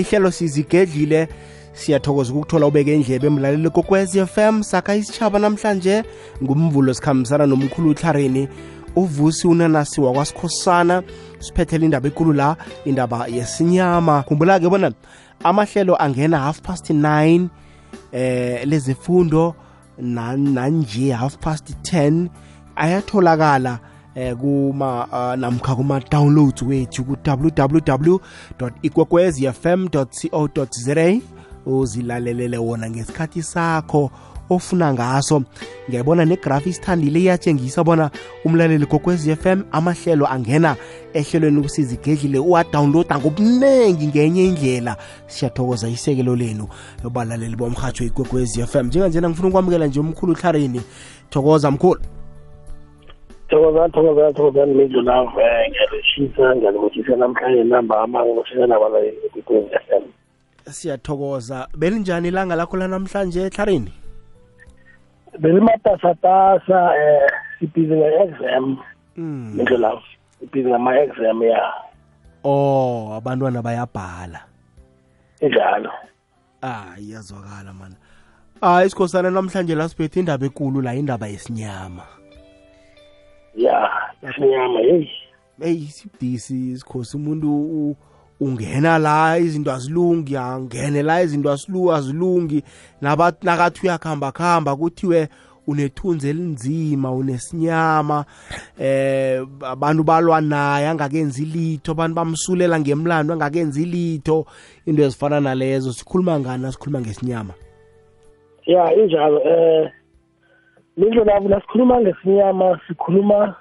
lihlelo sizigedlile. Siyathokoza ukuthola ubeke indlebe emlaleli kokwez FM sakha isitshaba namhlanje ngumvulo sikhambisana nomkhulu utlarini uvusi unanasi wakwasikhosana. Siphethele indaba ekulu la indaba yesinyama. Khumbula-ke bona amahlelo angena half past 9 eh lezifundo nanje half past 10 ayatholakala eh kuma uh, namkha kuma downloads wethu ku www.ikwekwezfm.co.za uzilalelele wona ngesikhathi sakho ofuna ngaso. Ngiyabona negraph isithandile iyatshengisa bona umlaleli kokwez FM amahlelo angena ehlelweni ukusizigedlile uwadownloada ngobuningi ngenye indlela. Siyathokoza isekelo lenu balaleli bomhatsho ikwekwez FM njenganjena ngifuna ukwamukela nje umkhulu uhlarini thokoza mkhulu. Thokoza thokoza thokoza mindlu lawo um ngiyalishisa ngiyalibotshisa namhlanje namba amangosisa nabalaleli ikwekwez FM siyathokoza belinjani ilanga lakho lanamhlanje ehlarini belimatasatasa eh sibhizi nge-exam mm. mindlu lawo sibhizi ngama-exam ya oh abantwana bayabhala injalo ah iyazwakala mana ah isikhosana namhlanje la siphethe indaba ekulu la indaba yesinyama ya sinyama yeyi eyi sibudisi sikhosi umuntu ungena la izinto azilungi angene la izinto azilungi nakathi uyakhamba khamba kuthiwe unethunzi elinzima unesinyama eh abantu balwa naye angakenzi litho abantu bamsulela ngemlando angakenzi litho. Into ezifana nalezo sikhuluma ngani? Sikhuluma ngesinyama? Ya injalo eh mindlu labo lasikhuluma ngesinyama sikhuluma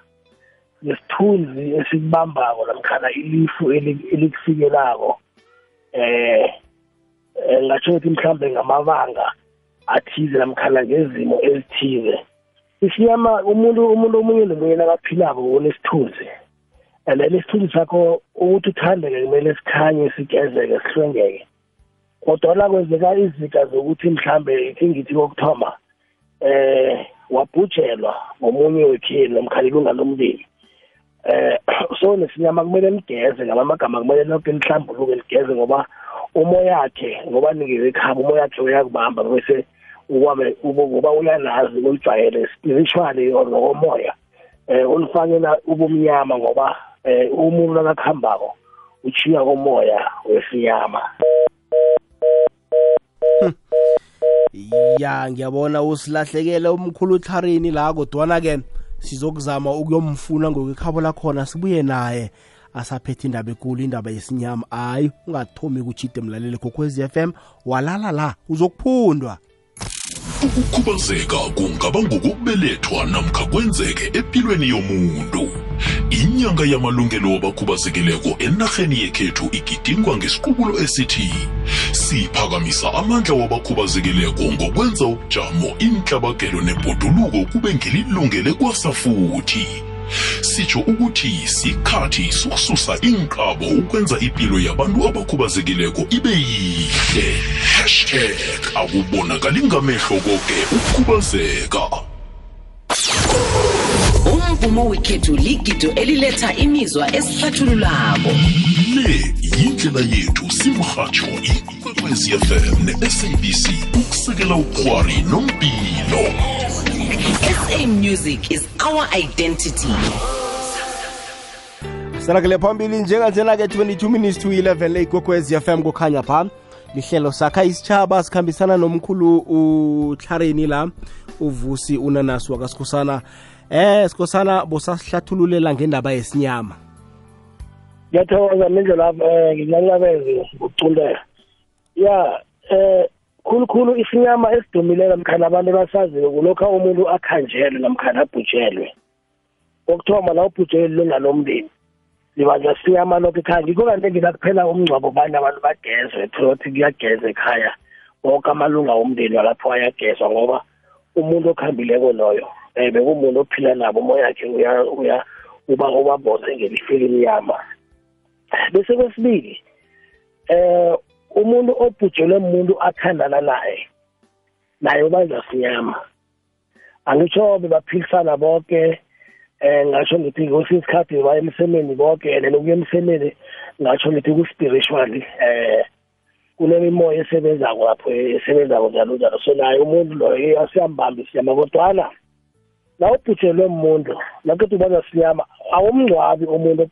ngesithunzi esikubambako namkhana ilifu elikufikelako. Eh ngatsho ukuthi mhlambe ngamabanga athize namkhana ngezimo ezithize. Isinyama umuntu umuntu omunye nomunye nakaphilako unesithunzi and then isithunzi sakho ukuthi uthandeke kumele sikhanye sigezeke sihlwengeke. Kodwa kwenzeka izika zokuthi mhlambe ithi ngithi kokuthoma eh wabhujelwa ngomunye wekhini nomkhana ilunga lomndeni eh so nesinyama kumele ligeze ngamagama kumele lonke lihlambuluke ligeze ngoba umoya wakhe ngoba nikeze ekhaba umoya wakhe uyakubamba bese ukwame uba uyalazi ulijwayele spiritually or ngokomoya. Eh ulifakela ubumnyama ngoba eh umuntu nakakhambako uchiya komoya wesinyama. Ya ngiyabona usilahlekele umkhulu utharini la kodwana ke sizokuzama ukuyomfuna ngokwekhabo lakhona sibuye naye. Asaphethe indaba ekulu indaba yesinyama. Hayi ungathomi kuchide mlaleli kokwez FM walala la uzokuphundwa ukukhubazeka kungaba ngokubelethwa namkha kwenzeke empilweni yomuntu. Inyanga yamalungelo wabakhubazekileko enarheni yekhethu igidingwa ngesiqubulo esithi siphakamisa amandla wabakhubazekileko ngokwenza ubujamo inhlabagelo nebhoduluko kube ngelilungele kwasafuthi sitsho ukuthi sikhathi sokususa inqabo ukwenza impilo yabantu abakhubazekileko ibe yihle hashtag akubonakali ngamehlo koke ukukhubazeka. Umvumo wekhethu ligido eliletha imizwa esihlathululako. Le yindlela yethu simrhatsho ikwekwezi fm ne-sabc ukusekela ukhwari nompilo SA music is our identity. Sirakele phambili njenganjena-ke 22 minutes to 11 le ikwekwez FM kukhanya pha. Lihlelo sakha isitshaba sikhambisana nomkhulu uhlarini la uvusi unanasi wakasikhosana eh sikhosana bosasihlathululela ngendaba yesinyama. Ngiyathokoza mindlela um nginyanyabeze ngokucunteka ya um khulukhulu isinyama esidumileyo namkhana abantu basaziyo kulokhu umuntu akhanjelwe namkhana abhujelwe okuthoma la ubhujelwe ilunga lomndeni libanjwa sinyama lokho ekhaya. Ngikho kanti enginakuphela umngcwabo banye abantu bagezwe thothi kuyageza ekhaya. Wonke amalunga womndeni walapho ayagezwa ngoba umuntu okhambileko loyo um bekumuntu ophila nabo umoya wakhe uya uba ubabose ngelifu elimnyama bese kwesibili eh umuntu obhujelwe umuntu athandana naye naye ubanjwa sinyama. Angitsho bebaphilisana bonke eh ngasho ngithi kwesinye isikhathi baya emsemeni bonke and ukuya emsemeni ngasho ngithi ku-spiritually eh kunemimoya esebenzako lapho esebenzako njalo njalo. So naye umuntu loyo asiyambambi siyama kodwana nawubhujelwe muntu nakuthi ubaza sinyama awumngcwabi umuntu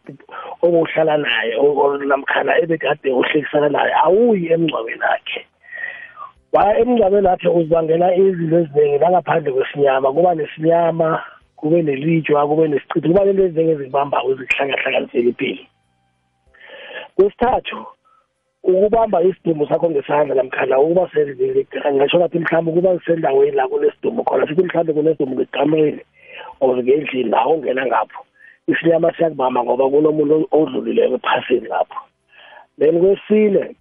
obuhlala naye namkhana ebekade uhlekisana naye awuyi emngcwabeni akhe. Waya emngcwabeni akhe uzibangela izinto eziningi nangaphandle kwesinyama kuba nesinyama kube nelitshwa kube nesichithi kuba nento eziningi ezibambako ezikuhlangahlanganisela impilo kwesithathu ukubamba isidumbu sakho ngesandla namkhana ukuba ngisho ngathi mhlawumbe ukuba sendaweni la kunesidumbu khona sithi mhlawumbe kunesidumbu ngekameni or ngendlini la ungena ngapho isinyama siyakubamba ngoba kunomuntu odlulileko ephasini lapho. Then kwesine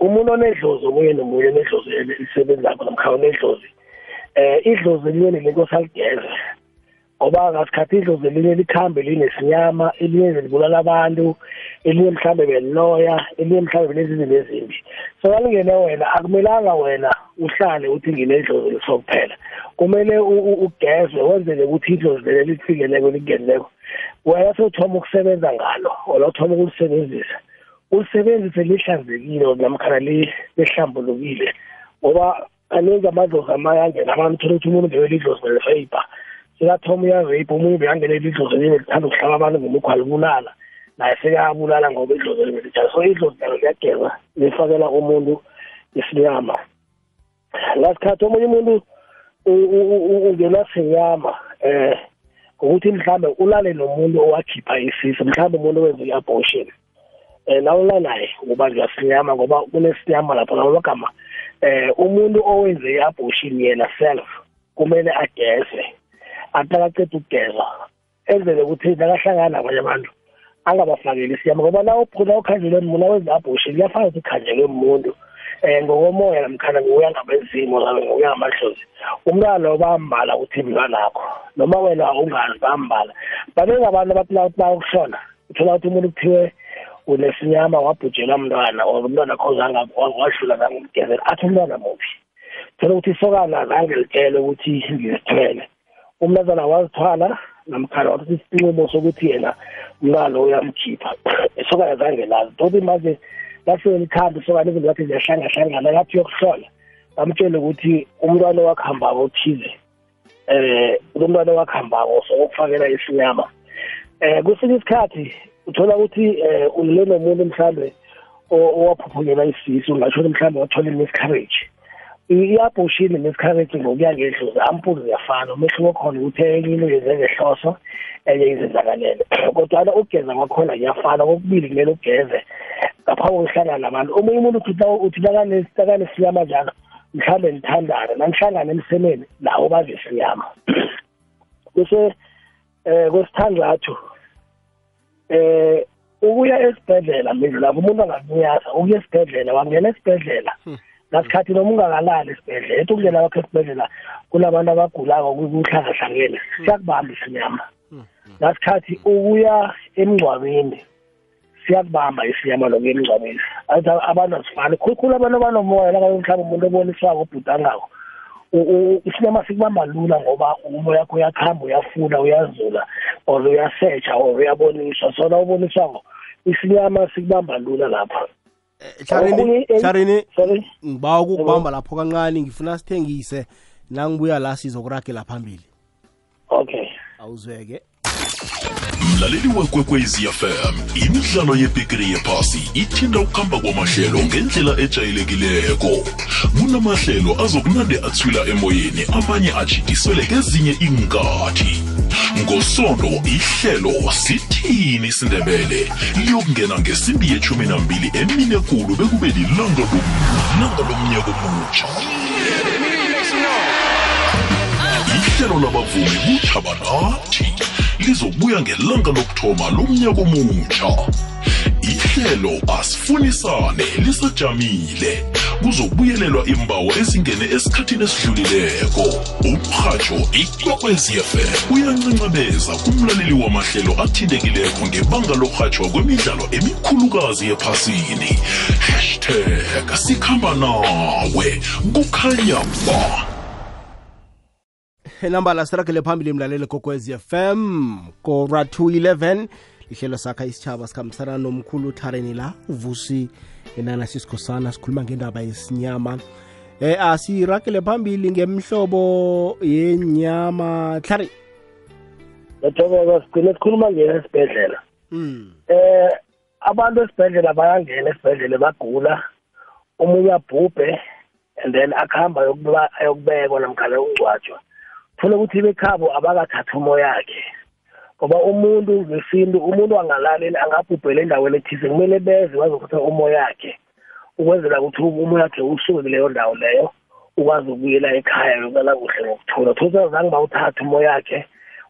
umuntu onedlozi omunye nomunye onedlozi elisebenzako namkha onedlozi eh idlozi elinye nelinkosi aligeze ngoba ngasikhathi idlozi elinye likhambe linesinyama elinye libulala abantu elinye mhlambe beliloya elinye mhlambe benezinto ezimbi so kalingene wena akumelanga wena uhlale uthi nginedlozi lisokuphela kumele ugezwe wenzele ukuthi idlozi leli lifikeleko likungenileko wena sewuthoma ukusebenza ngalo ola uthoma ukulisebenzisa. Ulisebenzise lihlanzekile namkhana lihlambulukile ngoba kaningi amadlozi amanye angena abantu thola ukuthi umuntu bewela idlozi belefeyibha sekathoma uyaveyipha omunye beyangenela idlozi elinye lithanda ukuhlaba abantu ngemukhu alibulala. Naye sekayabulala ngoba idlozi elinye so idlozi lalo liyageza lifakela umuntu isinyama ngasikhathi omunye umuntu ungenwa sinyama eh ngokuthi mhlambe ulale nomuntu owakhipha isisu mhlambe umuntu owenza i-abortion. Um nawula naye ubanjwa sinyama ngoba kunesinyama lapho ngamagama eh umuntu owenze i-abortion yena self kumele ageze. Atakaceda ukugeza. Enzele ukuthi nakahlangana nabanye abantu angabafakeli isiyama ngoba na uphula ukhanjelwe muntu awenza i-abortion kuyafana ukuthi ukhanjelwe umuntu um ngokomoya namkhana ngokuya ngabezimo zabe ngokuya ngamadlozi. Umntwana obambala uthi mntwanakho noma wena ungazi bambala baningi abantu abathi bayokuhlola uthola ukuthi umuntu kuthiwe unesinyama wabhujelwa mntwana or umntwana kho wadlula zange umgezela athi umntwana muphi? Thola ukuthi isokana zange litshele ukuthi ngizithwele umntazana wazithwala namkhana wathi isinqumo sokuthi yena umntwana uyamkhipha. Isokana zange lazi. Toti manje lafike likhambe isokana izinto zathi ziyahlangahlangana lathi yokuhlola. Bamtshele ukuthi umntwana owakuhambako othize eh umntwana owakuhambako sokufakela isinyama eh kwesinye isikhathi uthola ukuthi eh ulele nomuntu mhlambe owaphuphunyelwa isisu ngasho mhlambe wathola i-miscarriage i-abortion ne-miscarriage ngokuya ngedlozi ampulu ziyafana umehluko khona ukuthi enye into yenze ngehloso enye izenzakalele. Kodwana ukugeza kwakhona kuyafana kokubili kumele ugeze ngaphambi kokuhlangana nabantu. Omunye umuntu uthi nakanesiyama njalo mhlawumbe nithandane nanihlangane emsemeni lawo badle isinyama bese eh kwesithandathu eh ukuya esibhedlela mindlu lapho umuntu angakunyasa ukuya esibhedlela wangena esibhedlela ngasikhathi noma ungakalali esibhedlela ethi ukungena kwakho esibhedlela kunabantu abagulako kuhlangahlangene siyakubamba isinyama. Ngasikhathi ukuya emngcwabeni siyakubamba isinyama nokuya emngcwabeni. Athi abantu asifani khulukhulu abantu abanomoya lakabe mhlawumbe umuntu oboniswako obhudangako isinyama sikubamba lula ngoba umoya yakho uyakuhamba uyafuna uyazula or uyasetsha or uyaboniswa so na uboniswako isinyama sikubamba lula lapho Charini Charini sorry ngibawa ukubamba lapho kancane ngifuna sithengise. Nangibuya la sizokuragela phambili. Okay. Awuzweke. Mlaleli wekwekwezi fm imidlalo yebhigiri yephasi ithinda ukuhamba kwamahlelo ngendlela ejayelekileko. Kunamahlelo azokunande athwila emoyeni amanye ajidiswele kezinye iinkathi. Ngosondo ihlelo sithini isindebele liyokungena ngesimbi yechumi nambili emine kulu bekube lilanga lomlanga lomnyaka omutsha ihlelo labavumi kuthabanathi lizobuya ngelanga lokuthoma lomnyaka omutsha ihlelo asifunisane lisajamile. Kuzobuyelelwa imbawo ezingene esikhathini esidlulileko. Umrhatsho ikwekwezfm uyancancabeza kumlaleli wamahlelo athintekileko ngebanga lorhatshwa kwemidlalo emikhulukazi ephasini. Hashtag sikhamba nawe kukhanya ba. Enambala sirakele phambili mlaleli kokwez fm kora 211 lihlelo sakha isitshaba sikhambisana nomkhulu uthareni la uvusi enana sisikhosana sikhuluma ngendaba yesinyama. Eh asiragele phambili ngemhlobo yenyama hlari ethokoza sigcine sikhuluma ngena esibhedlela. Eh abantu esibhedlela bayangena esibhedlela bagula omunye abhubhe and then akuhamba ayokubekwa namkhana ukungcwatshwa thola ukuthi bekhabo abakathathi umoya yakhe ngoba umuntu ngesintu umuntu angalali angabhubhela endaweni ethize kumele beze bazokuthatha umoya yakhe ukwenzela ukuthi umoya wakhe usuke kuleyo ndawo leyo ukwazi ukubuyela ekhaya yokulala kuhle ngokuthula thola zange bawuthathe umoya wakhe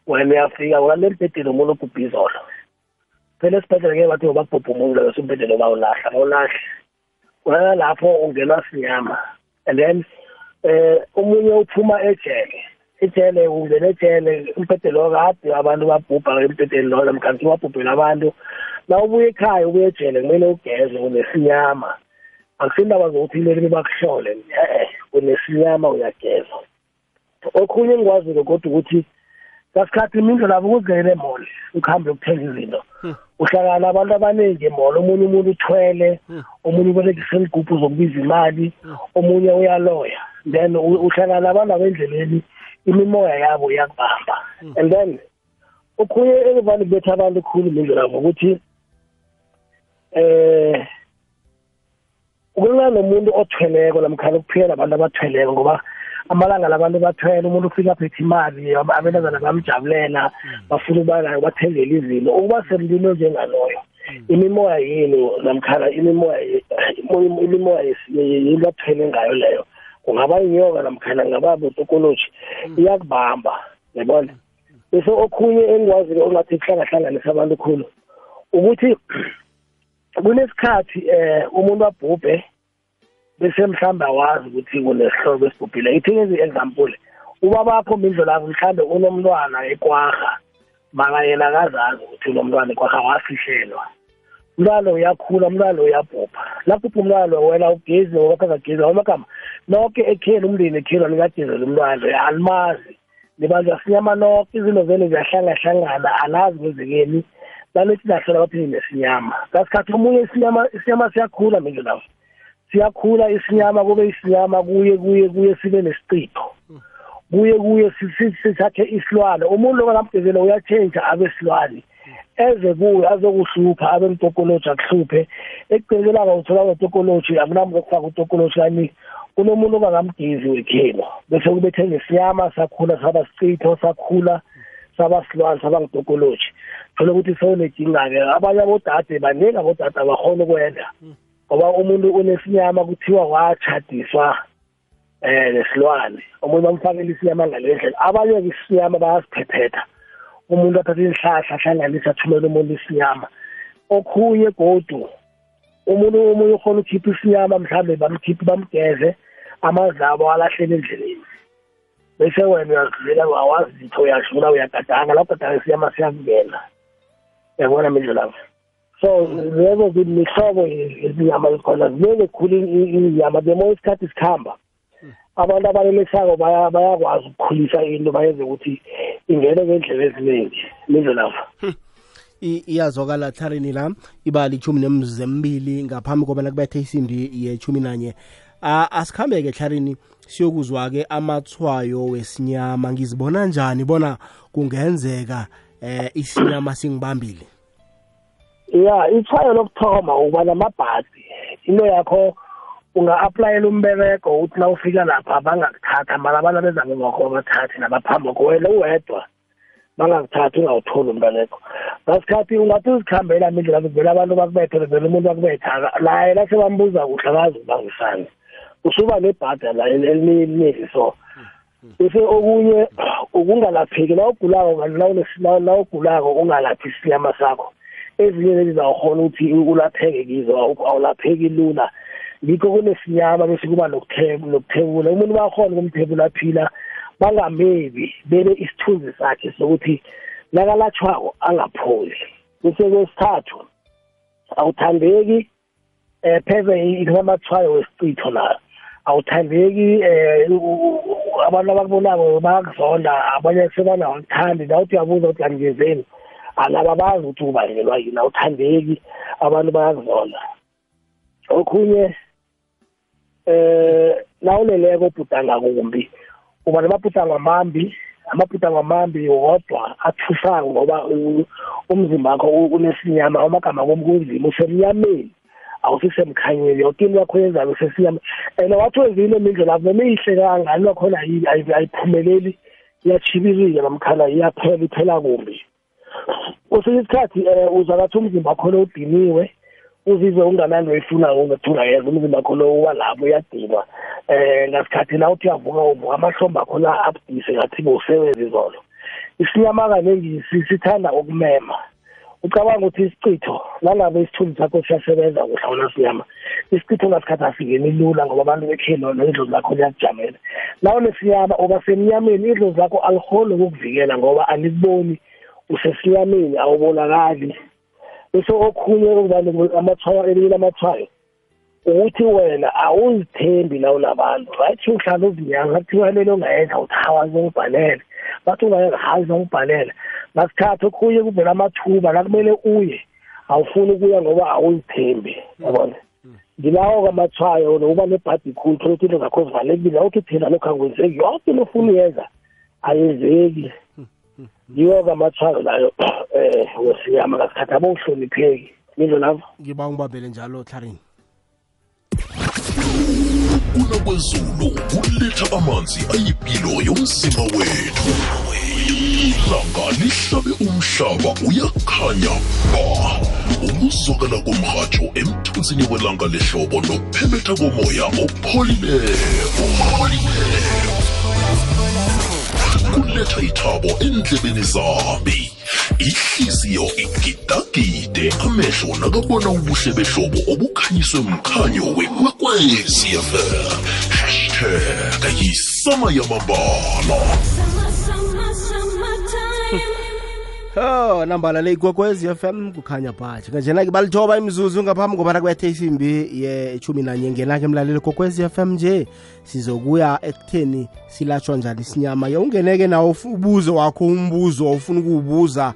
wena uyafika ulaleli ibhedeni umuntu obhubhe izolo. Phela esibhedlela ke bathi babhubhe umuntu leyo sembhedeni bawulahla bawulahle ulala lapho ungenwa sinyama and then eh omunye uphuma ejele. Ejele ungena ejele umbhedelo kade abantu babhubha embhedeni lo namkanti wabhubhela abantu. Na ubuye ekhaya ubuye ejele kumele ugeze unesinyama akusindaba zokuthi leli bakuhlole eh unesinyama uyageza okhunye engikwazi-ke kodwa ukuthi kasikhathi imindlu lapho kuzele mall ukuhambe ukuthenga izinto. Uhlangana abantu abaningi emall omunye umuntu uthwele omunye ubolekisa isigubhu zokubiza imali omunye uyaloya. Then uhlangana abantu abendleleni imimoya yabo iyakubamba and then okhunye ekuvane kubetha abantu khulu imindlu lapho ukuthi eh ukuba nomuntu othweleko namkhana ukuphila nabantu abathweleko ngoba amalanga labantu bathwele umuntu ufika aphethe imali abentazana bamjabulela bafuna ukuba nayo bathengele izinto. Ukuba semlilo njengaloyo imimoya yini namkhana imimoya imimoya yinto athwele ngayo leyo. Kungaba inyoka namkhana ngaba botokoloji iyakubamba yabona? Bese okhunye engikwazi ongathi kuhlangahlanganisa abantu khulu ukuthi kunesikhathi eh umuntu abhubhe bese mhlawumbe awazi ukuthi kunesihlobo esibhubhile. Ithinge example ubabakho mindlo lakho mhlawumbe unomntwana ekwaha maka yena akazazi ukuthi unomntwana ekwaha wasihlelwa umntwana uyakhula umntwana uyabhubha. Lapho umntwana wena ugezi ngoba kangagezi amagama nonke ekheni umndeni ekheni anikagezela umntwana alimazi. Nibanjwa sinyama nonke izinto zenu ziyahlangahlangana alazi kwezekeni balethi lahlola baphinde nesinyama. Kasikhathi omunye isinyama isinyama siyakhula mindlu lapho. Siyakhula isinyama kube isinyama kuye kuye kuye sibe nesicitho kuye kuye sithathe isilwane. Umuntu lokanamgezela uyatshentsha abe silwane. Eze kuwe azokuhlupha abe mtokoloji akuhluphe. Ekugcinelanga uthola kwetokoloji akunamuntu okufaka utokoloji kani kunomuntu ongangamgezi wekhelo bese kubethe ngesiyama sakhula saba sicitho sakhula saba silwane saba ngitokoloji. Thola ukuthi sewunejinga-ke abanye abodade baningi abodade abakhona ukwenza ngoba umuntu unesinyama kuthiwa wachadiswa eh nesilwane. Umuntu bamfakela isinyama ngalendlela abanye-ke isinyama bayasiphephetha umuntu athatha inhlahla ahlanganisa athumele umuntu isinyama. Okhunye godu umuntu omunye ukhona ukhipha isinyama mhlawumbe bamkhiphi bamgeze amanzi abo alahlele endleleni. Bese wena uyazivela awazi litho uyadlula uyagadanga lapho gadanga isinyama siyakungena uyabona mindlu lapho? So lezo mihlobo izinyama zikhona ziningi khulu inyama the more isikhathi sikhamba abantu abalelesako bayakwazi ukukhulisa into bayenze ukuthi ingene ngendlela eziningi mindlu lapho iyazwakala tharini la iba lichumi nemzuzu emibili ngaphambi kobana kubethe isindi yechumi nanye. Asikhambe-ke hlarini siyokuzwa-ke amathwayo wesinyama. Ngizibona njani bona kungenzeka eh isinyama singibambile? Ya ithwayo lokuthoma uba namabhadi into yakho unga-aplayela umbereko uthi na ufika lapha bangakuthatha mara abantu abezabe ngakho babathathi nabaphambi kwakho wena uwedwa bangakuthathi ungawutholi umbereko ngasikhathi ungathi uzikhambela mindlela kuvela abantu bakubethe vele umuntu bakubetha naye lase bambuza kuhle akazi ubangisani usuba nebhada la eliningi so bese okunye ukungalapheki na ugulako na ugulako ungalaphi isinyama sakho. Ezinye lezi zawukhona ukuthi ulapheke kizo awulapheki lula. Ngikho kunesinyama bese kuba nokuthebula umuntu bakhona ukumthebula aphila bangamebi bebe isithunzi sakhe sokuthi nakalatshwako angapholi. Bese kwesithathu awuthandeki um pheze inamathwayo wesicitho nayo awuthandeki um abantu abakubonako bayakuzonda abanye sebanawakuthandi nawuthi uyabuza ukuthi anigezeni anaba bazi ukuthi ubangelwa yini awuthandeki abantu bayakuzonda. Okhunye eh nawuleleko ubhudanga kumbi uba namabhudanga amambi amabhudanga amambi wodwa athusako ngoba umzimba wakho unesinyama amagama komkunzima usemnyameni awusisemkhanyeni yoke into yakho yenzayo usesiyama and wathi wenzile mindlela noma iyihle kangani wakhona ayi- ayi- ayiphumeleli iyachibilika namkhana iyaphela iphela kumbi. Kwesinye isikhathi um uzakathi umzimba lo udiniwe uzizwe ungananto oyifunayo ungathi ungayenza umzimba wakho lo uba lapho uyadinwa. Um ngasikhathi la uthi uyavuka uvuka amahlombe akho la abudise ngathi bowusebenza izolo. Isinyama kaningi si- sithanda ukumema. Ucabanga ukuthi isichitho nangabe isithunzi sakho siyasebenza kuhle wona sinyama isichitho ngasikhathi asingeni lula ngoba abantu bekhelo nendlozi lakho liyakujamela. Nawo nesinyama uba semnyameni idlozi lakho aliholi ukukuvikela ngoba alikuboni usesinyameni awubonakali. Bese okhunye okuba amathwayo elinye lamathwayo ukuthi wena awuzithembi la unabantu right uhlala uzinyanga kuthiwa lelo ongayenza uthi hawa zongibhalele bathi ungayenza hayi zongibhalele ngasikhathi okhunye kuvela amathuba la kumele uye awufuni ukuya ngoba awuzithembi yabona? Ngilawo kwamathwayo nokuba nebhadi khulu thola ukuthi into zakho zivalekile. Awuthi thina lokhu akwenzeki yonke into ofuna uyenza ayenzeki. Yiwo kwamathwayo layo um wesiyama ngasikhathi abowuhlonipheki. Nizo lapho ngiba ungibambele njalo tlarini kuna kwezulu kuletha amanzi ayipilo yomzimba wethu. Ilanga lihlabe umhlaba uyakhanya ba. Ukuzwakala komrhatsho emthunzini welanga lehlobo nokuphebetha komoya opholileko kuletha ithabo endlebeni zami. Ihliziyo igidagide. Amehlo nakabona ubuhle behlobo obukhanyiswe mkhanyo wekwekwezfm hashtag yisama yamabala Oh nambala le ikwekwezi FM kukhanya phatsha kanjena ke balithoba imizuzu ngaphambi kobana kubethe isimbi ye-eshumi nanye ngena-ke mlaleli kokwezi FM nje. Sizokuya ekutheni silatshwa njani isinyama? Ye ungeneke nawo ubuze wakho umbuzo ufuna ukuwubuza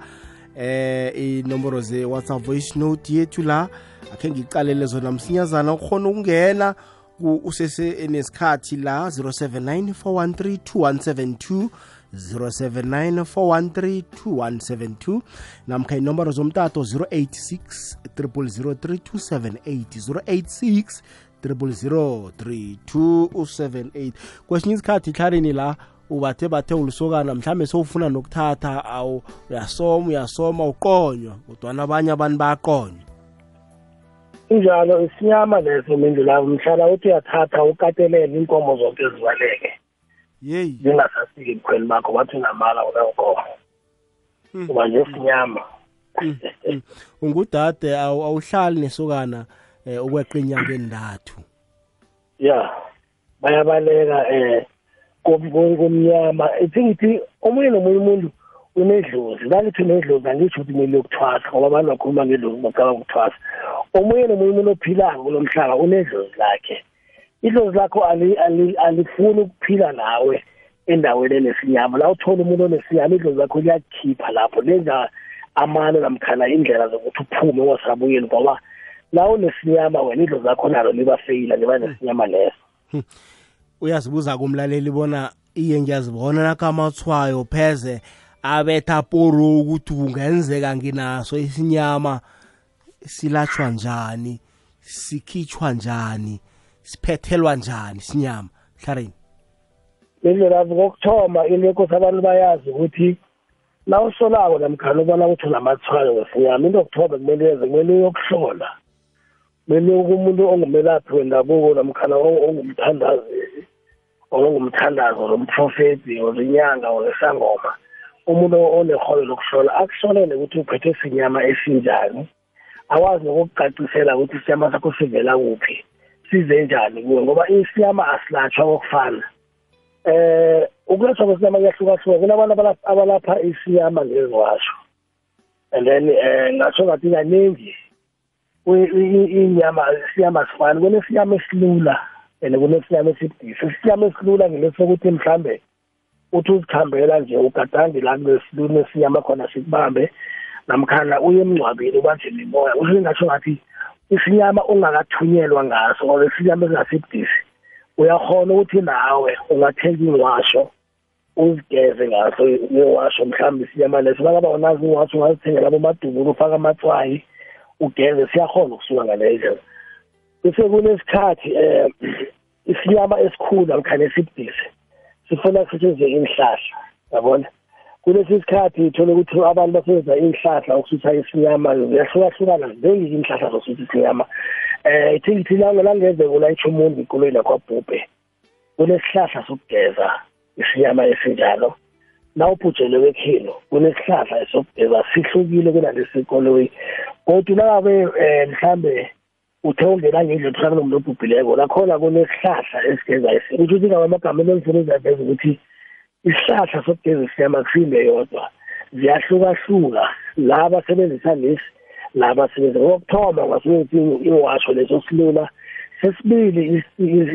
eh inomboro ze-whatsapp voice note yethu la. Akhe ngiqalele zona msinyazana ukhona ukungena ku- usese nesikhathi la 079 413 2172 0794132172 namkha inomboro zomtato 086 0003278 086 kwesinye isikhathi hlarini la ubathe bathe ulisokana mhlambe sowufuna nokuthatha awu uyasoma uyasoma uqonywa kodwana abanye abantu bayaqonywa injalo isinyama leso mindlu mindlela mhlala uthi uyathatha ukatelele inkomo zonke zibaleke yeyi zingasafiki ebukhweni bakho bathi unamala unankomo uba nje sinyama ungudade awu- awuhlali nesokana um ukweqa inyanga endathu ya. Bayabaleka eh kum- kumnyama ithi ngithi omunye nomunye umuntu unedlozi. Nalithi nedlozi angisho ukuthi kumele ukuthwasa ngoba abantu bakhuluma ngedlozi bacabanga ukuthwasa. Omunye nomunye umuntu ophilayo kulo mhlaba unedlozi lakhe. Idlozi lakho ali- ali- alifuni ukuphila nawe endaweni enesinyama la uthola umuntu onesinyama idlozi lakho liyakhipha lapho. Lenza amano namkhana indlela zokuthi uphume ungasabuyeli ngoba la unesinyama wena idlozi lakho nalo liba feyila liba nesinyama leso. Uyazibuza kumlaleli bona iye ngiyazibona nakamathwayo pheze abetha poro ukuthi kungenzeka nginaso isinyama silatshwa njani sikhitshwa njani? Siphethelwa njani isinyama hlarini indlela kokuthoma into enkosi abantu bayazi ukuthi na usolako namkhana ubona ukuthi unamathwayo ngesinyama into yokuthoma kumele yenze kumele uyokuhlola. Kumele umuntu ongumelaphi wendabuko namkhana o- ongumthandazi or ongumthandazo nomprofeti or inyanga or isangoma umuntu oneholo lokuhlola akuhlolele ukuthi uphethe sinyama esinjani. Akwazi nokukucacisela ukuthi isinyama sakho sivela kuphi. Size njani kuwe? Ngoba isinyama asilatshwa kokufana eh ukulethwa kwesinyama kuyahlukahluka kunabantu abala- abalapha isiyama ngeziwasho and then eh ngatsho ngathi kaningi inyama isiyama sifani kunesiyama esilula and kunesiyama esibudisi. Isiyama esilula ngilesokuthi mhlambe uthi uzikhambela nje ugadange la kunesiyama khona sikubambe namkhana uye emngcwabeni ubanjwe mimoya usho ngathi isinyama ongakathunyelwa ngaso or isinyama esingasibudisi uyakhona ukuthi nawe ungathenga ingwasho uzigeze ngaso ngewasho mhlawumbe isinyama leso. Bakaba unazi ingwasho ungazithengela bomadubulo ufaka amatswayi ugeze. Siyakhona ukusuka ngaleyo ndlela bese kunesikhathi um isinyama esikhulu namkhane esibudisi sifuna kusetshenziswe inhlahla yabona? Kulesi sikhathi uthole ukuthi abantu basebenzisa inhlahla ukusutha isinyama ziyahlukahlukana ziningi inhlahla zosutha isinyama um ithikithi langenzeka ulayitsho umuntu ikolweni nakwabhubhe kunesihlahla sokugeza isinyama esinjalo. Nawubhujele wekhilo kunesihlahla sokugeza sihlukile kunalesi koloyi kodwa nangabe um mhlambe uthe ungena ngendlela mhlawumbe nomuntu obhubhileko nakhona kunesihlahla esigeza ukuthi ngabe amagama engifuna uzaveza ukuthi isihlahla sokugeza isiyama kusinde yodwa ziyahlukahluka la basebenzisa lesi la basebenzisa ngokuthoma ungasebenzisa iwasho leso silula. Sesibili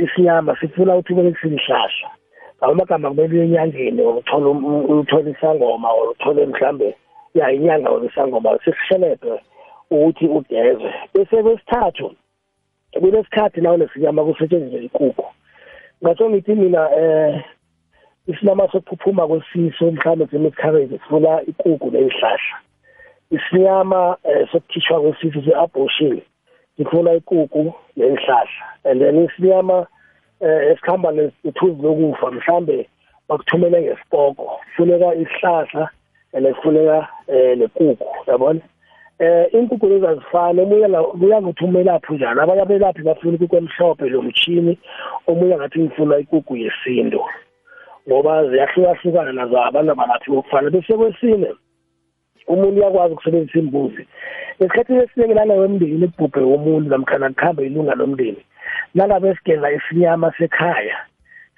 isinyama sifuna ukuthi kube kusihlahla ngawo amagama kumele enyangeni uthola uthola isangoma or uthole mhlambe ya inyanga or isangoma sishelebhe ukuthi ugeze bese kwesithathu kunesikhathi nawo nesinyama kusetshenziswe ikukhu ngatsho ngithi mina eh isinama sokuphuphuma kwesiso mhlawumbe semiscarriage sifuna ikukhu neyihlahla isinyama sokukhishwa kwesiso se-abortion sifuna ikukhu neyihlahla and then isinyama esikhamba nethuzi lokufa mhlambe bakuthumele ngesipoko. Kufuneka isihlahla and kufuneka nekukhu yabona? Eh inkukhu lezi azifani. Omunye kuya ngokuthi umelaphi njani? Abanye abelaphi bafuna ikukhu emhlophe lo mchini omunye ngathi ngifuna ikukhu yesintu. Ngoba ziyahlukahlukana nazo abantu abalaphi bokufana bese kwesine umuntu uyakwazi ukusebenzisa imbuzi. Esikhathini esiningi lana wemndeni ibhubhe womuntu namkhana kuhambe ilunga lomndeni nangabe sigeza isinyama sekhaya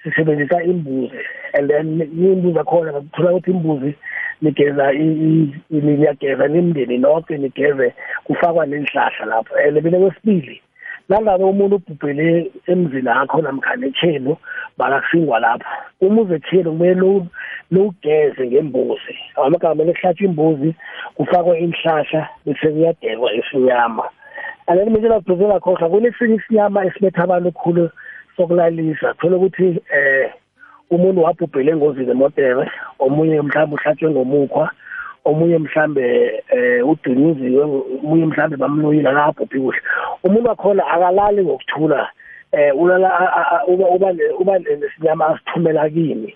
sisebenzisa imbuzi. And then imbuzi akhona ngakuthola ukuthi imbuzi nigeza niyageza nimndeni nonke nigeze kufakwa nenhlahla lapho. And bene kwesibili nangabe umuntu ubhubhele emzini akho namkhana ekhenu bakakusingwa lapho. Uma uze ekhenu kumele lowugeze ngembuzi. Amagama lekuhlatshwa imbuzi kufakwe inhlahla bese kuyadekwa isinyama and then mina ngibhezela khohlwa kunesinye isinyama esiletha abantu khulu sokulalisa. Thola ukuthi eh umuntu wabhubhele engozini emotere omunye mhlawumbe uhlatshwe ngomukhwa omunye mhlambe eh uduniziwe omunye mhlambe bamloyile akabhubhi kuhle umuntu wakhona akalali ngokuthula eh ulala uba uba uba nesinyama asithumela kimi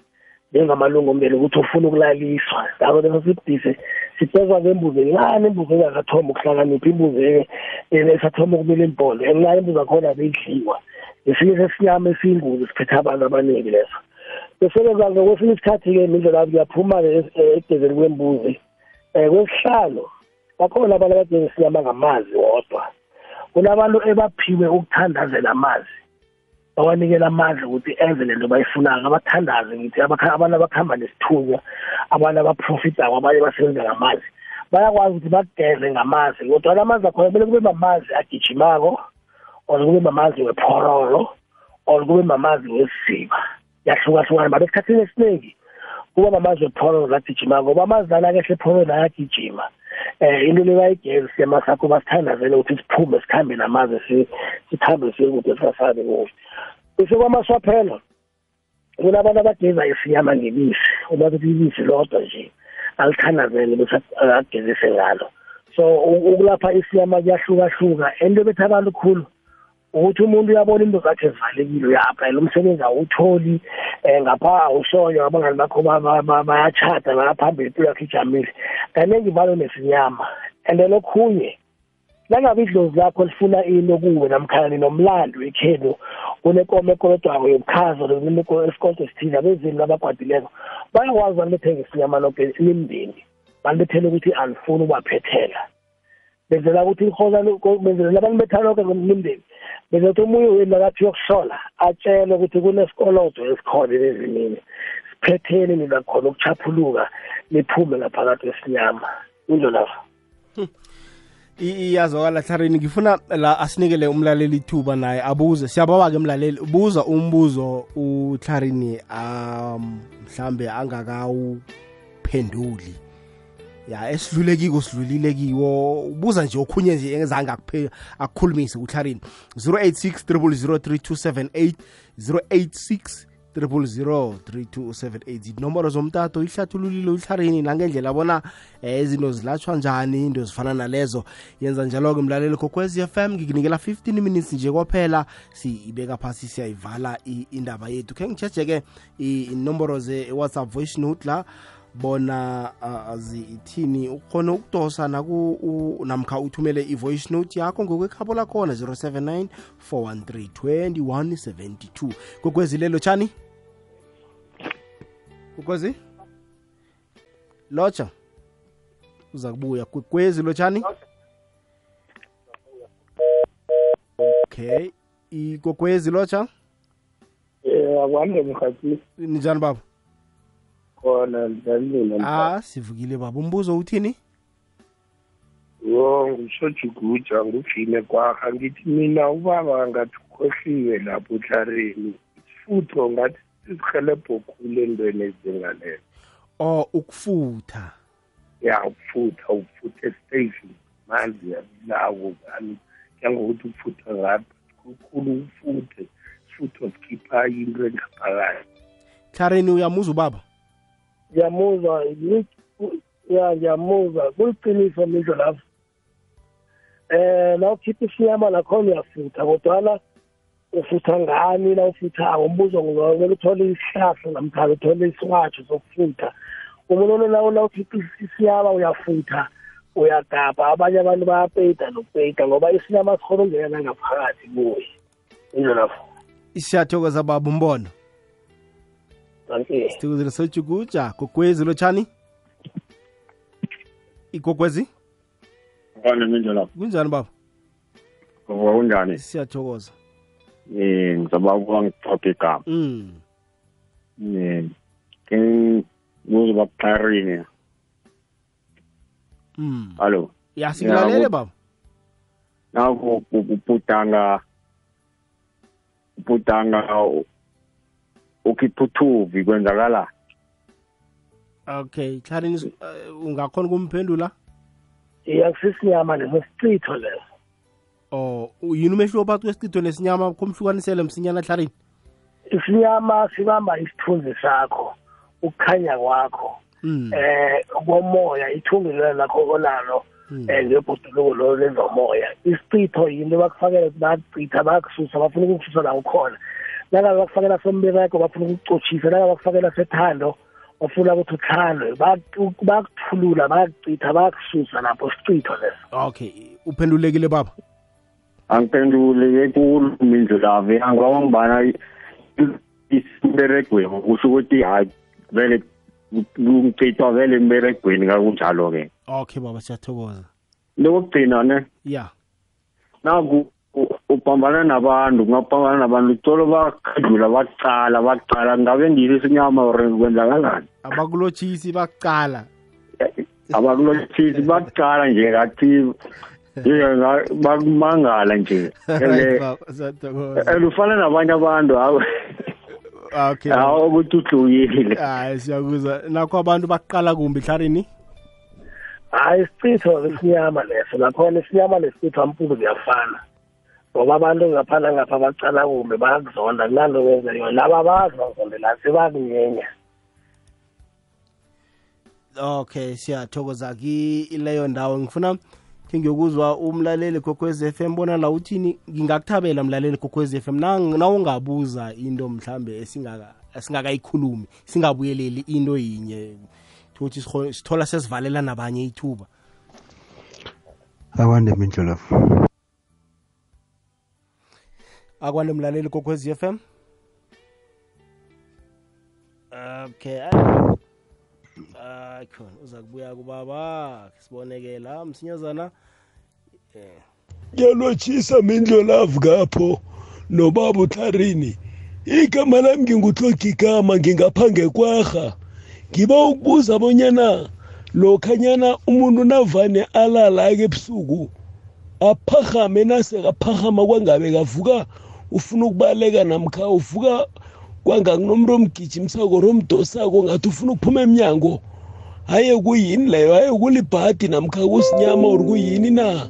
njengamalungu omndeni ukuthi ufuna ukulaliswa. Ngakho leso sibhise sibhezwa ngembuzi encane imbuzi engakathoma ukuhlakanipha. Imbuzi esathoma ukumila impondo encane imbuzi akhona beyidliwa esinye sesinyama esiyingozi siphethe abantu abaningi leso. Besebenza ngokwesinye isikhathi-ke indlela kuyaphuma-ke ekugezeni kwembuzi um kwesihlalo bakhona abantu abageza isinyama ngamazi wodwa. Kunabantu ebaphiwe ukuthandazela amazi bawanikela amandla ukuthi enze lento bayifunayo abathandaze ngithi abantu abakuhamba nesithunywa abantu abaprofitako abanye basebenza ngamazi bayakwazi ukuthi bageze ngamazi kodwa amazi akhona kumele kube mamazi agijimako or kube mamazi wephorolo or kube mamazi wesiziba yahlukahlukana but esikhathini esiningi kuba mamazi wephorolo lagijimako ngoba amazi lana kehle ephorolo ayagijima eh into le bayigezi siyama sakho basithandazele ukuthi siphume sikhambe namazi sikhambe siye kude singasabi kude bese kwamaswaphelo kunabantu abageza isinyama ngebisi uma kuthi ibisi lodwa nje alithandazele bese agezise ngalo. So ukulapha isinyama kuyahlukahluka into betha abantu khulu ukuthi umuntu uyabona into zakhe zivalekile uyaphela umsebenzi awutholi um ngapha awushoyo abangani bakho bayachata bayaphambili impilo yakho ijamile. Kaningi valo nesinyama and then okhunye nangabe idlozi lakho lifuna into kuwe namkhana nomlando ekhenu unenkomo ekolodwako yobukhazo esikolto esithize abezini labagwadileko bayakwazi bantu bethenga isinyama lonke nimndeni bantu bethele ukuthi alifuni ubaphethela benzela ukuthi ihola benzela abantu bethalonke nimndeni benzela ukuthi omunye wenu akathi uyokuhlola atshele ukuthi kunesikolodo esikhona ezimini. Siphetheni nina khona ukuchaphuluka niphume ngaphakathi kwesinyama injo lapho. Iyazwakala tharini. Ngifuna la asinikele umlaleli ithuba naye abuze. Siyabawa-ke mlaleli buza umbuzo utharini um mhlambe angakawuphenduli ya esidlule kiko sidlulile kiwo. Ubuza nje okhunye nje engezange akuphe akukhulumise kuhlarini 086 3278 086 3278 inomboro zomtato ihlathululile uhlarini nangendlela bona eh, izinto zilatshwa njani into zifana nalezo. Yenza njalo-ke mlaleli kokwezi FM ngikunikela 15 minutes nje kwaphela. Siyibeka phasi siyayivala i- indaba yethu. Khe ngitshejeke inomboro ze-whatsapp voice note la. Bona uh, zithini ukhona ukudosa namkha uthumele i-voice note yakho ngokwekhabo lakhona 079 413 2172 kokwezi lelo tshani? Kokwezi lotsha uza kubuya. Kwekwezi lotshani okay ikokwezi lotsha? Um mkhathi ninjani baba khona ndalile ah sivukile baba. Umbuzo uthini? Yo ngushojuguja nguvine kwaha ngithi mina ubaba ngathi ukhohliwe lapho utlareni. Isifutho ngathi sisihelebho khulu entweni ezingalelo or ukufutha. Ya ukufutha ukufutha estation manzi yabilawo kani njengokuthi ukufutha ngapha kukhulu ufuthe isifutho sikhipha into engaphakathi. Klareni uyamuza ubaba? Ngiyamuzwa ya ngiyamuzwa kuliqiniso lisho lapho. Eh la ukhipha isinyama lakhona uyafutha kodwana ufutha ngani la ufuthako? Umbuzo ngizomele uthole isihlahla namkhana uthole isiwatsho sokufutha. Umuntu lawo la ukhipha isinyama uyafutha uyagabha abanye abantu bayapeyida nokupeyida ngoba isinyama sikhona ungena ngaphakathi kuye. Injo lapho. Siyathokoza baba umbono. Sithokozile sojukuja gogwezi lotshani igogwezi Ngane mindlela kunjani baba ngoba kunjani siyathokoza eh ngizaba ukuba ngithope igama mm eh ke bakuqarini mm hallo ya sikulalele baba nako uputanga uputanga ukiphuthuvi kwenzakala. Okay klareni uh, ungakhona ukumphendula? Iyakusisinyama leso sicitho leso or yini umehluko phakathi kwesicitho nesinyama? Khomhlukanisele msinyana klareni isinyama sibamba isithunzi sakho ukukhanya kwakho. Mm eh komoya ithungelo lakho onalo Mm. eh ngebhoduluko lo lezomoya isicitho yinto bakufakela bakucitha bakususa bafuna ukukususa la ukhona. Nala bakufakela sombereko bafuna ukukucotshisa nala bakufakela sethando bafuna ukuthi uthandwe. Baku- bakuthulula bakucitha bakususa lapho sicitho leso. Okay uphendulekile baba? Angiphendule ekulu mindlulave angiba ngibana isiberegweni kusho ukuthi hayi vele kuchithwa vele emberegweni kakunjalo ke okay baba siyathokoza. Lokugcina ne? Ya. Naku u- ubhambana nabantu ungabhambana nabantu tolo bakhandlula bakucala bakucala ngabe ngilo isinyama or kwenzakalani? Abakulotshisi bakucala abakulothisi bakucala nje ngathi bakumangala nje. And ufana nabanye abantu okay. Hawu ukuthi uhlukile. Hayi siyakuzwa nakho abantu baqala kumbi klareni hayi isicitho esinyama leso. Lakhona isinyama nesicitho ampuzu ziyafana ngoba abantu ngaphana ngapha bacala kumbe bayakuzonda. Kunanto kwenza yona. Laba bazi bazondela sebakunyenya okay siyathokoza kileyo ndawo. Ngifuna khe ngiyokuzwa umlaleli kokwez f m bona la uthini ngingakuthabela mlaleli kokwez f m. Nawungabuza into mhlambe esingaka- esingakayikhulumi singabuyeleli into yinye ukuthi sikho- sithola sesivalela nabanye ithuba. Akwande mindlulafu akwande mlaleli kokwez f m? Okay ay- ay khona uza kubuya kubaba siboneke la msinyazana ngiyalotshisa mindlolavu kapho nobaba utlarini. Igama lami ngingutlogi igama ngingapha ngekwarha. Ngiba ukubuza bonyana lokhanyana umuntu navane alala-ke ebusuku aphahame nasekaphahama kwangabe kavuka? Ufuna ukubaleka namkha uvuka kwangakunomntu omgijimisako romdosako ngathi ufuna ukuphuma emnyango haye kuyini leyo? Haye kulibhadi namkha kusinyama or kuyini na?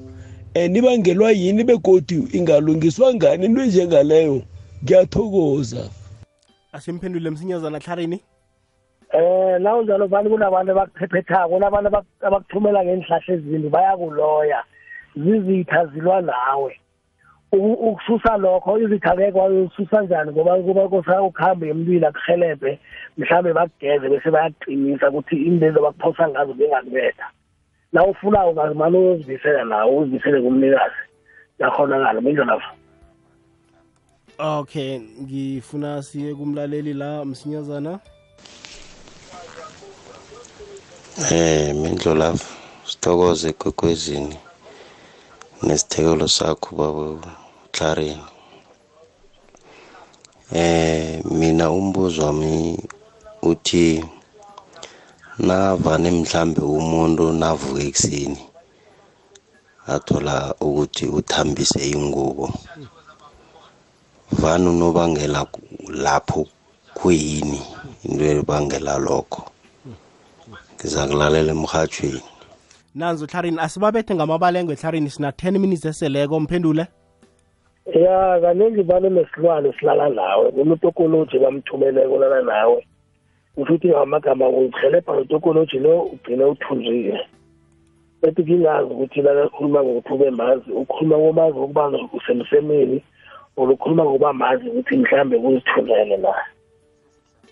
And ibangelwa yini begodi ingalungiswa ngani into enjengaleyo? Ngiyathokoza. Asimphendule msinyazana hlarini eh nawunjalo vani kunabantu abakuphephetako kunabantu abak- abakuthumela ngenhlahla ezimbi bayakuloya. Zizitha zilwa nawe. Ukususa lokho izitha ngeke wayisusa njani? Ngoba kuba kosa ukuhambe emntwini akuhelebhe mhlawumbe bakugeze bese bayakuqinisa ukuthi indlela bakuphosa ngazo bengakubetha na ufuna ungazimane uyozivisela nawo uzivisele kumnikazi yakhonakala mindlelapho okay ngifuna siye kumlaleli la msinyazana. Eh mindlolavu sithokoze ekwekwezini nesithekelo sakho baba. Clarin. Eh mina umbuzo wami uthi navane mhlambe umuntu navuka ekuseni athola ukuthi uthambise ingubo. Vane unobangela lapho kuyini into ebangela lokho? Ngiza kulalela emrhatshweni nanzo hlarini asibabethe ngamabalengwe hlarini sina 10 minutes eseleko mphendule. Ya kaningi vane nesilwane silala nawe kunotokoloji bamthumeleko lala nawe. Kusho ukuthi ngamagama uyihelebha notokoloji lo ugcine uthunjile. Ethi kingazi ukuthi lana khuluma ngokuthi ube mazi ukhuluma komazi ukuba usemsemeni or ukhuluma ngokuba mazi ukuthi mhlambe kuzithunjele na.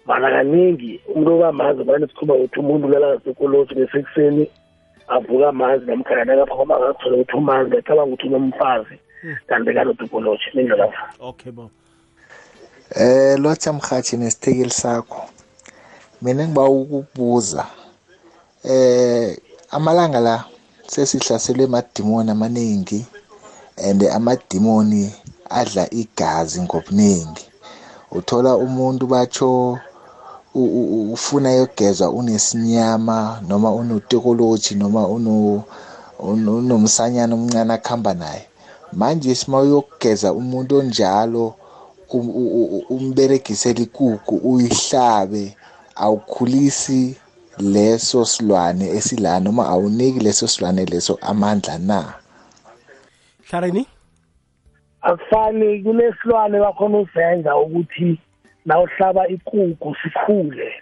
Mana kaningi umuntu obamazi vane sikhuluma ukuthi umuntu lala ngetokoloji besekuseni avuka amanzi namkhana nakapha ngoba angathola ukuthi umanzi acabanga ukuthi unomfazi. Kanti kanotokoloji mindlelapha okay bo Eh lotha mhathi nesithekeli sakho. Mina ngiba ukukubuza. Eh amalanga la sesihlaselwe emadimoni amaningi and amadimoni adla igazi ngobuningi. Uthola umuntu batsho ufuna yogeza unesinyama noma unotekoloji noma uno uno- unomsanyana omncane akuhamba naye. Manje sima uyokugeza umuntu onjalo um- u- u- umberegisele ikuku uyihlabe awukhulisi leso silwane esila noma awuniki leso silwane leso amandla na? Hlarini akufani kunesilwane bakhona uzenza ukuthi nawuhlaba ikukhu sikhule.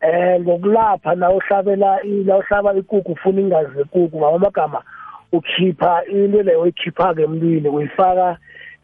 Eh ngokulapha nawuhlabela nawuhlaba ikukhu ufuna ingazi lekukhu ngamagama ukhipha into leyo oyikhipha-ke emntwini uyifaka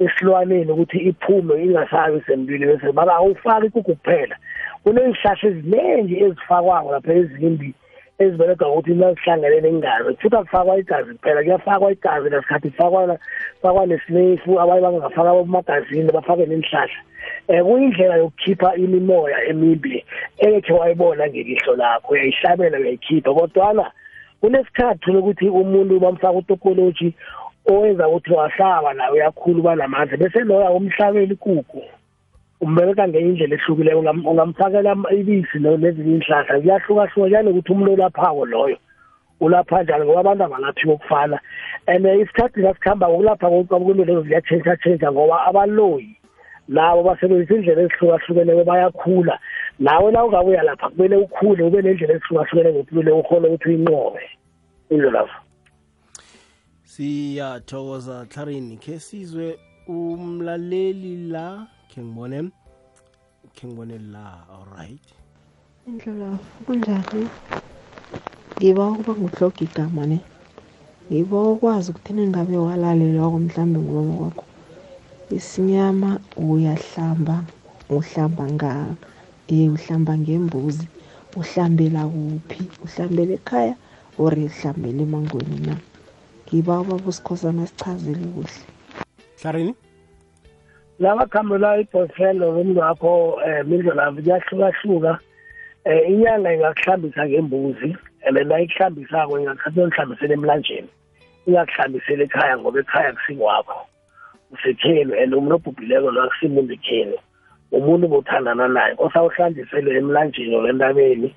esilwaneni ukuthi iphume ingasabi semntwini bese mara awufaki ikukhu kuphela. Kuney'hlahla eziningi ezifakwako lapha ezimbi eziberega ukuthi nazihlangene nengazi. Futhi akufakwa igazi kuphela kuyafakwa igazi nasikhathi kufakwa fakwa nesinefu abanye bangafaka amagazini bafake nenhlahla um kuyindlela yokukhipha imimoya emimbi engekhe wayibona ngelihlo lakho uyayihlabela uyayikhipha. Kodwana kunesikhathi thola ukuthi umuntu bamfaka utokoloji owenza ukuthi wahlaba nawe uyakhula uba namandla bese loya umhlabela ikukhu umbereka ngenye indlela ehlukileyo ungam- ungamfakela ibisi nezinye iy'hlahla kuyahlukahluka kuyani ukuthi umuntu olaphako loyo ulapha njani ngoba abantu abalaphi kokufana. And eh, isikhathi nasikuhamba ukulapha kwento lezo ziyatshentsha tshentsha ngoba abaloyi nabo basebenzisa indlela ezihlukahlukeneyo bayakhula. Nawe na ungabuya lapha kumele ukhule ube nendlela ezihlukahlukeneyo ngempilo ukhona ukuthi uyinqobe. Indlelapho siyathokoza hlarini khe sizwe umlaleli la khe ngibone khe ngibone la alright indlela kunjani? Ngiba ukuba nguhloga igama ne. Ngiba ukwazi ukuthi nengabe walalelwako mhlambe ngubaba kwakho isinyama uyahlamba uhlamba nga eh uhlamba ngembuzi uhlambela kuphi? Uhlambela ekhaya or uhlambela emangweni na? Ngiba ubaba usikhosana sichazele kuhle. Hlarini lamakhambo la i-boyfriend nomntu wakho um mindlela kuyahlukahluka. Um inyanga ingakuhlambisa ngembuzi and then nayikuhlambisako ingakuthatha ulihlambisele emlanjeni. Ingakuhlambiseli ekhaya ngoba ekhaya kusikwakho usekhenu and umuntu obhubhileko lo akusimuntu ekhenu. Umuntu bothandana naye osawuhlanjisele emlanjeni or entabeni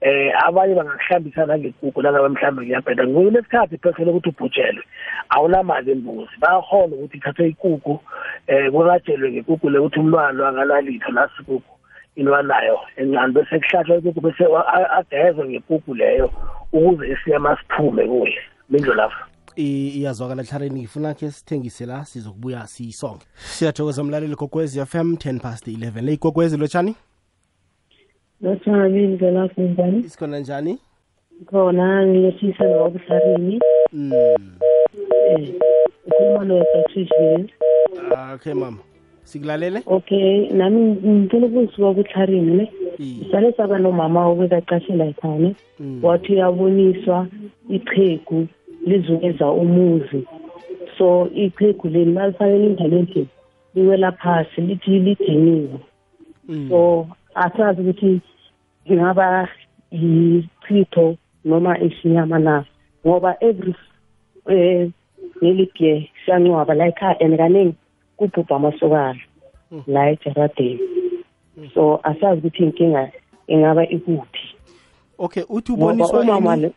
eh abanye bangakuhlambisa nangekuku nangabe mhlawumbe kuyabheda. Kunesikhathi phesele ukuthi ubhujelwe awunamali embuzi. Bayakhona ukuthi ithathwe ikuku eh kurajelwe ngekuku le ukuthi umntwana anganalitho nasikukhu ilwanayo encane. Bese kuhlatshwa ikukhu bese a- agezwe ngepuphu leyo ukuze isiyama siphume kuhle mindlo lapho. I- iyazwakala tlharini ngifuna khe sithengise la sizokubuya siyisonge. Siyathokoza mlaleli kokwezi fm 10 past 11 le ikokwezi lotshani lotshani ndlelapho njani? Isikhona njani? Khona ngiyehlisa nowabuhlarini. Mm. eh ukhuluma nopatricia villiers okay mama. Sikulalele? Okay nami ngicela ukuzisuka kutlharini ne sale saba nomama obekacashela ekhane wathi uyaboniswa iqhegu lizungeza umuzi. So iqhegu leli malifanele indlela liwela phasi lithi lidiniwe. So asazi ukuthi ingaba yichitho noma isinyama na ngoba every eh nelibye siyancwaba la ekhaya and kaningi kubhubha amasokana la ejaradeni. So asazi ukuthi inkinga ingaba ikuphi. Okay uthi ngoba uboniswa umama ini? le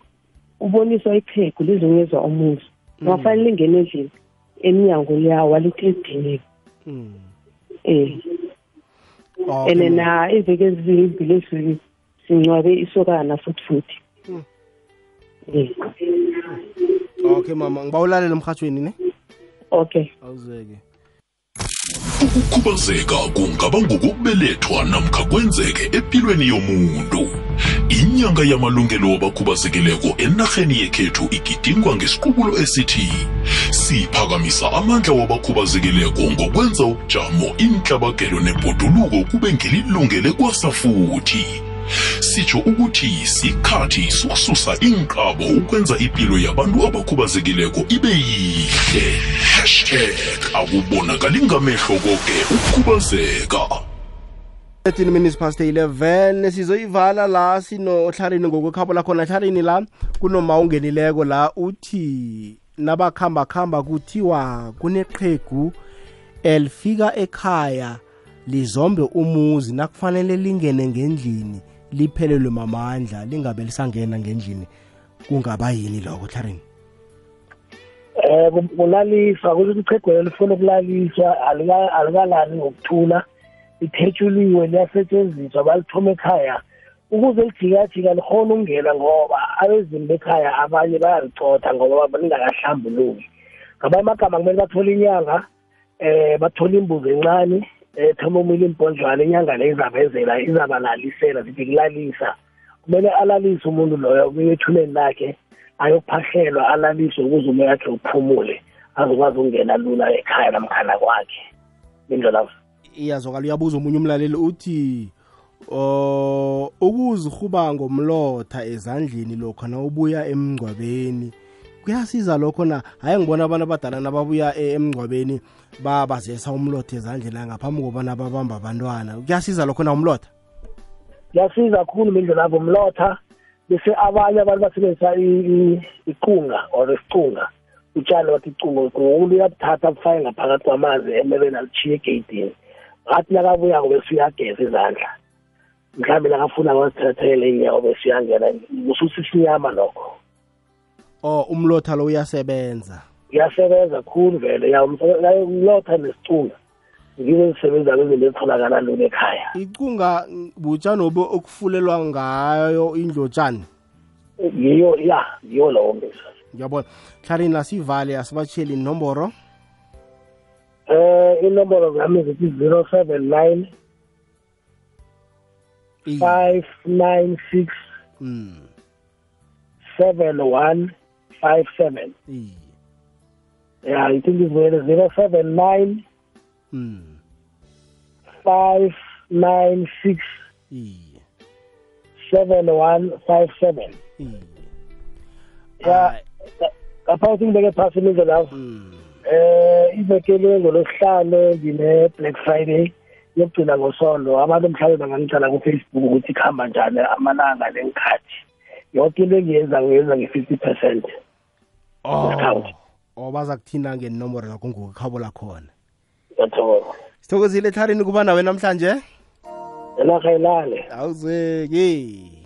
uboniswa iqhegu lizungezwa umuzi. Kungafanele lingene endlini emnyango liyawo alithi lidiniwe Mm. eh. Okay, and mama. na iveke ezimbili eziviki sincwabe isokana futhi futhi. Mm. eh. Okay mama ngiba ulalela emhathweni ne? Okay. Awuzeke. Ukukhubazeka kungaba ngokubelethwa namkha kwenzeke empilweni yomuntu. Inyanga yamalungelo wabakhubazekileko enarheni yekhethu igidingwa ngesiqubulo esithi siphakamisa amandla wabakhubazekileko ngokwenza ubujamo inhlabagelo nebhoduluko kube ngelilungele kwasafuthi sitsho ukuthi sikhathi sokususa inqabo ukwenza impilo yabantu abakhubazekileko ibe yihle hashtag akubonakali ngamehlo koke ukukhubazeka. 13 minutes past 11 sizoyivala la sinohlarini ngokwekhabo lakhona hlarini la kunoma ungenileko la uthi nabakhamba khamba kuthiwa kuneqhegu elifika ekhaya lizombe umuzi nakufanele lingene ngendlini liphelelwe mamandla lingabe lisangena ngendlini kungaba yini lokho hlarini eh kum- kulaliswa ukuthi ichegwelo lifuna ukulaliswa alika- alikalali ngokuthula. Lithethuliwe liyasetshenziswa balithoma ekhaya ukuze lijikajika likhona ukungena ngoba abezimu bekhaya abanye bayalicotha ngoba lingakahlambuluki. Ngaba amagama kumele bathole inyanga eh bathole imbuzi encane eh thoma umile imbonjwana inyanga le izabenzela izabalalisela sithi kulalisa. Kumele alalise umuntu loyo kuyethuleni lakhe ayokuphahlelwa alaliswe ukuze umoya wakhe uphumule azokwazi ukungena lula ekhaya namkhana kwakhe. Indlela iyazwakala uyabuza omunye umlaleli uthi o ukuzihuba ngomlotha ezandleni lokho na ubuya emngcwabeni kuyasiza lokho na? Hayi ngibona abantu abadala nababuya e- emngcwabeni babazesa umlotha ezandleni la ngaphambi kobana babamba abantwana. Kuyasiza lokho na umlotha? Kuyasiza kakhulu mindlela yabo mlotha bese abanye abantu basebenzisa i- i- iqunga or isicunga utshani bathi icunga umuntu uyabuthatha bufake ngaphakathi kwamanzi emelweni alichiye egeyidini. Ngathi nakabuyako bese uyageza izandla mhlawumbe nakafuna kwazithathele inyawo bese uyangena kususa isinyama lokho. O umlotha lo uyasebenza. Uyasebenza khulu vele ya umse- ya umlotha nesicunga ngizo ezisebenza kwezinto ezitholakala lula ekhaya. Icunga butshani obo okufulelwa ngayo indlotshani yiyo ya yiyo lowo mbizo ngiyabona. Hlarini asivale asibatsheli inomboro? Eh, uh, inombolo zami zithi 079 596 mm 7157 yeah i think it's 079 mm 596 7157 yeah ngapha ukuthi ngibeke phasi imindlela lapho. Eh iveke le ngolosihlanu ngine-black friday yokugcina ngosondo abantu mhlawumbe bangangicala kufacebook ukuthi kuhamba njani amalanga nenkhathi yonke into engiyenza ngiyenza nge-fifty percent. Discount. O baza kuthinda ngenomboro zakho ngokukhabo lakhona. Ngiyathokoza. Sithokozile hlarini kuba nawe namhlanje? Enarha ilale awuzeki.